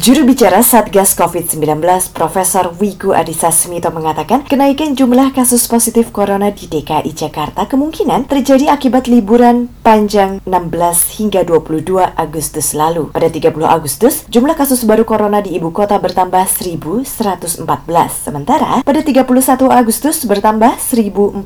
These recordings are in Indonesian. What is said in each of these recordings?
Juru bicara Satgas COVID-19 Profesor Wiku Adhisa Smito mengatakan kenaikan jumlah kasus positif corona di DKI Jakarta kemungkinan terjadi akibat liburan panjang 16 hingga 22 Agustus lalu. Pada 30 Agustus, jumlah kasus baru corona di ibu kota bertambah 1114, sementara pada 31 Agustus bertambah 1049.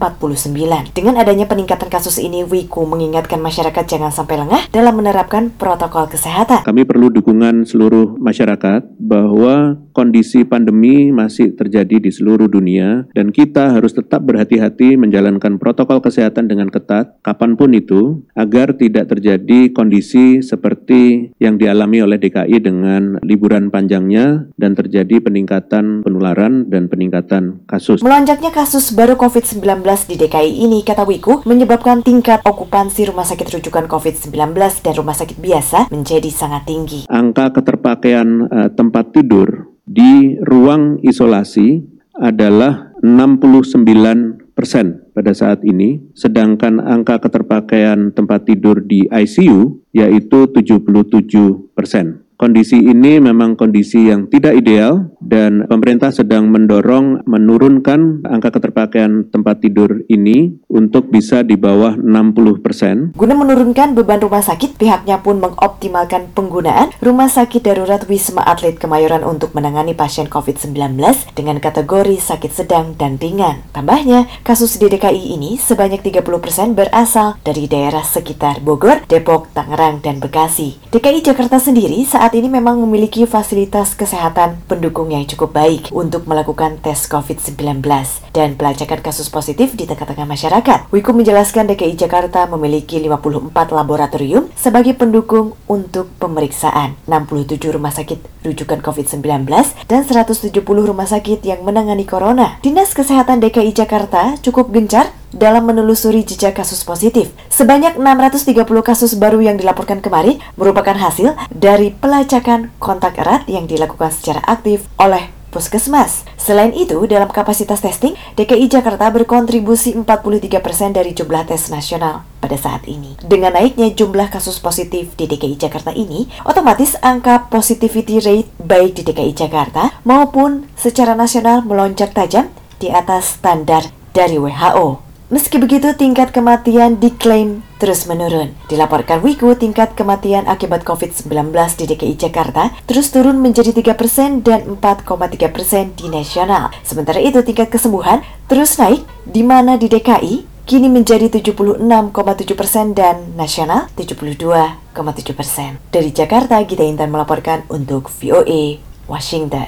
Dengan adanya peningkatan kasus ini, Wiku mengingatkan masyarakat jangan sampai lengah dalam menerapkan protokol kesehatan. Kami perlu dukungan seluruh masyarakat masyarakat bahwa kondisi pandemi masih terjadi di seluruh dunia dan kita harus tetap berhati-hati menjalankan protokol kesehatan dengan ketat kapan pun itu agar tidak terjadi kondisi seperti yang dialami oleh DKI dengan liburan panjangnya dan terjadi peningkatan penularan dan peningkatan kasus. Melonjaknya kasus baru COVID-19 di DKI ini, kata Wiku, menyebabkan tingkat okupansi rumah sakit rujukan COVID-19 dan rumah sakit biasa menjadi sangat tinggi. Angka keterpakaian uh, tempat tidur di ruang isolasi adalah 69 persen pada saat ini, sedangkan angka keterpakaian tempat tidur di ICU yaitu 77 persen. Kondisi ini memang kondisi yang tidak ideal dan pemerintah sedang mendorong menurunkan angka keterpakaian tempat tidur ini untuk bisa di bawah 60 persen. Guna menurunkan beban rumah sakit, pihaknya pun mengoptimalkan penggunaan rumah sakit darurat Wisma Atlet Kemayoran untuk menangani pasien COVID-19 dengan kategori sakit sedang dan ringan. Tambahnya, kasus di DKI ini sebanyak 30 persen berasal dari daerah sekitar Bogor, Depok, Tangerang, dan Bekasi. DKI Jakarta sendiri saat saat ini memang memiliki fasilitas kesehatan pendukung yang cukup baik untuk melakukan tes COVID-19 dan pelacakan kasus positif di tengah-tengah masyarakat. Wiku menjelaskan DKI Jakarta memiliki 54 laboratorium sebagai pendukung untuk pemeriksaan, 67 rumah sakit rujukan COVID-19, dan 170 rumah sakit yang menangani corona. Dinas Kesehatan DKI Jakarta cukup gencar dalam menelusuri jejak kasus positif. Sebanyak 630 kasus baru yang dilaporkan kemarin merupakan hasil dari pelacakan kontak erat yang dilakukan secara aktif oleh puskesmas. Selain itu, dalam kapasitas testing, DKI Jakarta berkontribusi 43% dari jumlah tes nasional pada saat ini. Dengan naiknya jumlah kasus positif di DKI Jakarta ini, otomatis angka positivity rate baik di DKI Jakarta maupun secara nasional melonjak tajam di atas standar dari WHO. Meski begitu, tingkat kematian diklaim terus menurun. Dilaporkan Wiku, tingkat kematian akibat COVID-19 di DKI Jakarta terus turun menjadi 3% dan 4,3% persen di nasional. Sementara itu, tingkat kesembuhan terus naik, di mana di DKI kini menjadi 76,7 persen dan nasional 72,7 persen. Dari Jakarta, Gita Intan melaporkan untuk VOA Washington.